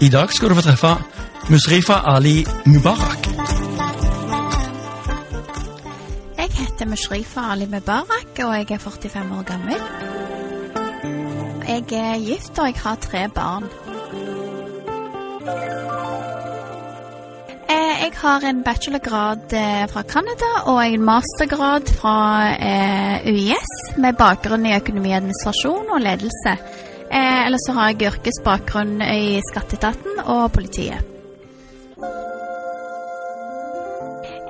I dag skal du få treffe Musrifa Ali Mubarak. Jeg heter Mushrifa Ali Mubarak, og jeg er 45 år gammel. Jeg er gift, og jeg har tre barn. Eh, Jeg har en bachelorgrad eh, fra Canada og en mastergrad fra eh, UiS med bakgrunn i økonomi, administrasjon og ledelse. Eh, Ellers så har jeg yrkesbakgrunn i skatteetaten og politiet.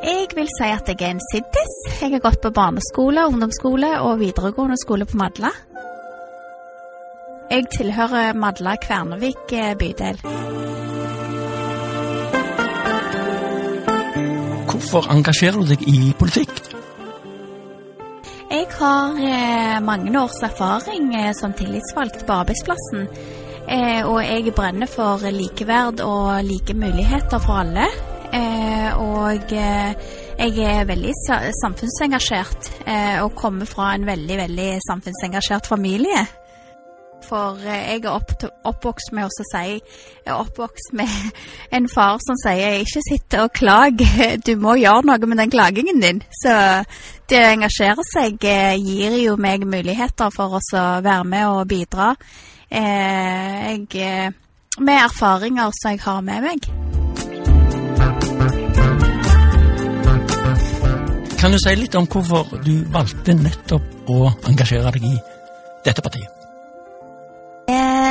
Jeg vil si at jeg er en siddis. Jeg har gått på barneskole, ungdomsskole og videregående skole på Madla. Jeg tilhører Madla Kvernevik eh, bydel. Hvorfor engasjerer du deg i politikk? Jeg har eh, mange års erfaring eh, som tillitsvalgt på arbeidsplassen. Eh, og jeg brenner for likeverd og like muligheter for alle. Eh, og eh, jeg er veldig samfunnsengasjert eh, og kommer fra en veldig, veldig samfunnsengasjert familie. For eh, jeg er opp oppvokst med å si Jeg er oppvokst med en far som sier 'ikke sitt og klag', du må gjøre noe med den klagingen din'. Så det å engasjere seg eh, gir jo meg muligheter for å være med og bidra. Eh, jeg, med erfaringer som jeg har med meg. Kan du si litt om hvorfor du valgte nettopp å engasjere deg i dette partiet?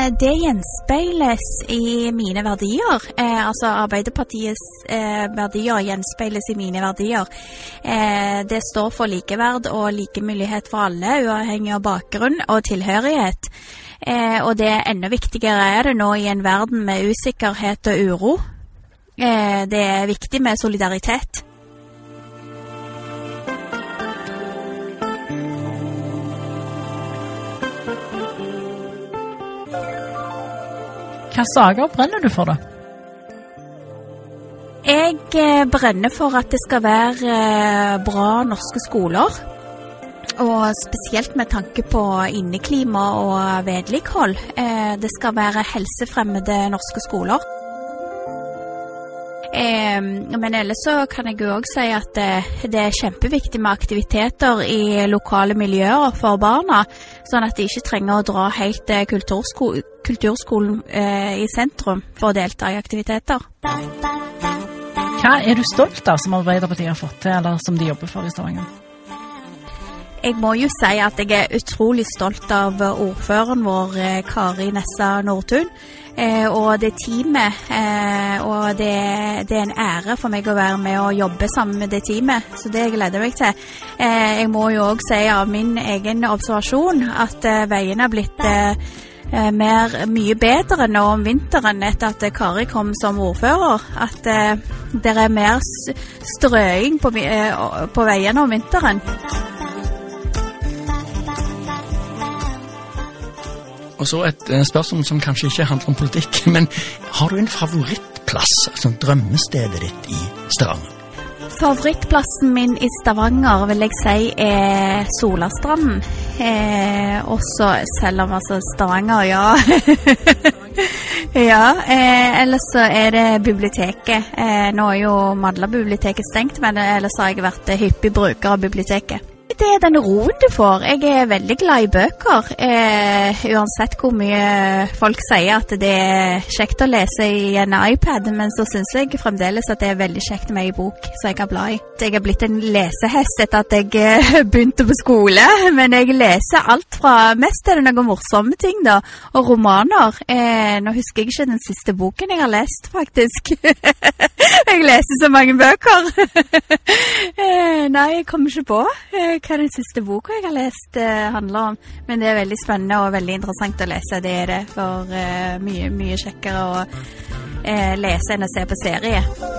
Det gjenspeiles i mine verdier. Eh, altså Arbeiderpartiets eh, verdier gjenspeiles i mine verdier. Eh, det står for likeverd og like mulighet for alle, uavhengig av bakgrunn og tilhørighet. Eh, og det enda viktigere er det nå i en verden med usikkerhet og uro. Eh, det er viktig med solidaritet. Hvilke saker brenner du for, da? Jeg eh, brenner for at det skal være eh, bra norske skoler. Og spesielt med tanke på inneklima og vedlikehold. Eh, Det skal være helsefremmede norske skoler. Eh, Men ellers så kan jeg jo òg si at eh, det er kjempeviktig med aktiviteter i lokale miljøer for barna, sånn at de ikke trenger å dra helt til kultursko kulturskolen eh, i sentrum for å delta i aktiviteter. Hva er du stolt av som Arbeiderpartiet har fått til, eller som de jobber for i Stavanger? Jeg må jo si at jeg er utrolig stolt av ordføreren vår, eh, Kari Nessa Nordtun. Eh, og det teamet. Eh, og det, det er en ære for meg å være med og jobbe sammen med det teamet. Så det gleder jeg meg til. Eh, jeg må jo òg si av min egen observasjon at veiene har blitt mer, mye bedre nå om vinteren etter at Kari kom som ordfører. At det er mer strøing på, på veiene om vinteren. Og så et eh, spørsmål som kanskje ikke handler om politikk, men har du en favorittplass, altså drømmestedet ditt i Stavanger? Favorittplassen min i Stavanger vil jeg si er Solastranden. Eh, også selv om altså Stavanger, ja. ja. Eh, ellers så er det biblioteket. Eh, nå er jo Madla-biblioteket stengt, men ellers har jeg vært hyppig bruker av biblioteket. Det er den roen du får. Jeg er veldig glad i bøker. Eh, uansett hvor mye folk sier at det er kjekt å lese i en iPad, men så syns jeg fremdeles at det er veldig kjekt med ei bok som jeg kan bla i. Jeg har blitt en lesehest etter at jeg eh, begynte på skole, men jeg leser alt fra Mest er det noen morsomme ting, da, og romaner. Eh, nå husker jeg ikke den siste boken jeg har lest, faktisk. jeg leser så mange bøker. nei, jeg kommer ikke på. Eh, hva den siste boka jeg har lest eh, handler om, men det er veldig spennende og veldig interessant å lese. Det er det, for eh, mye, mye kjekkere å lese enn å se på serie.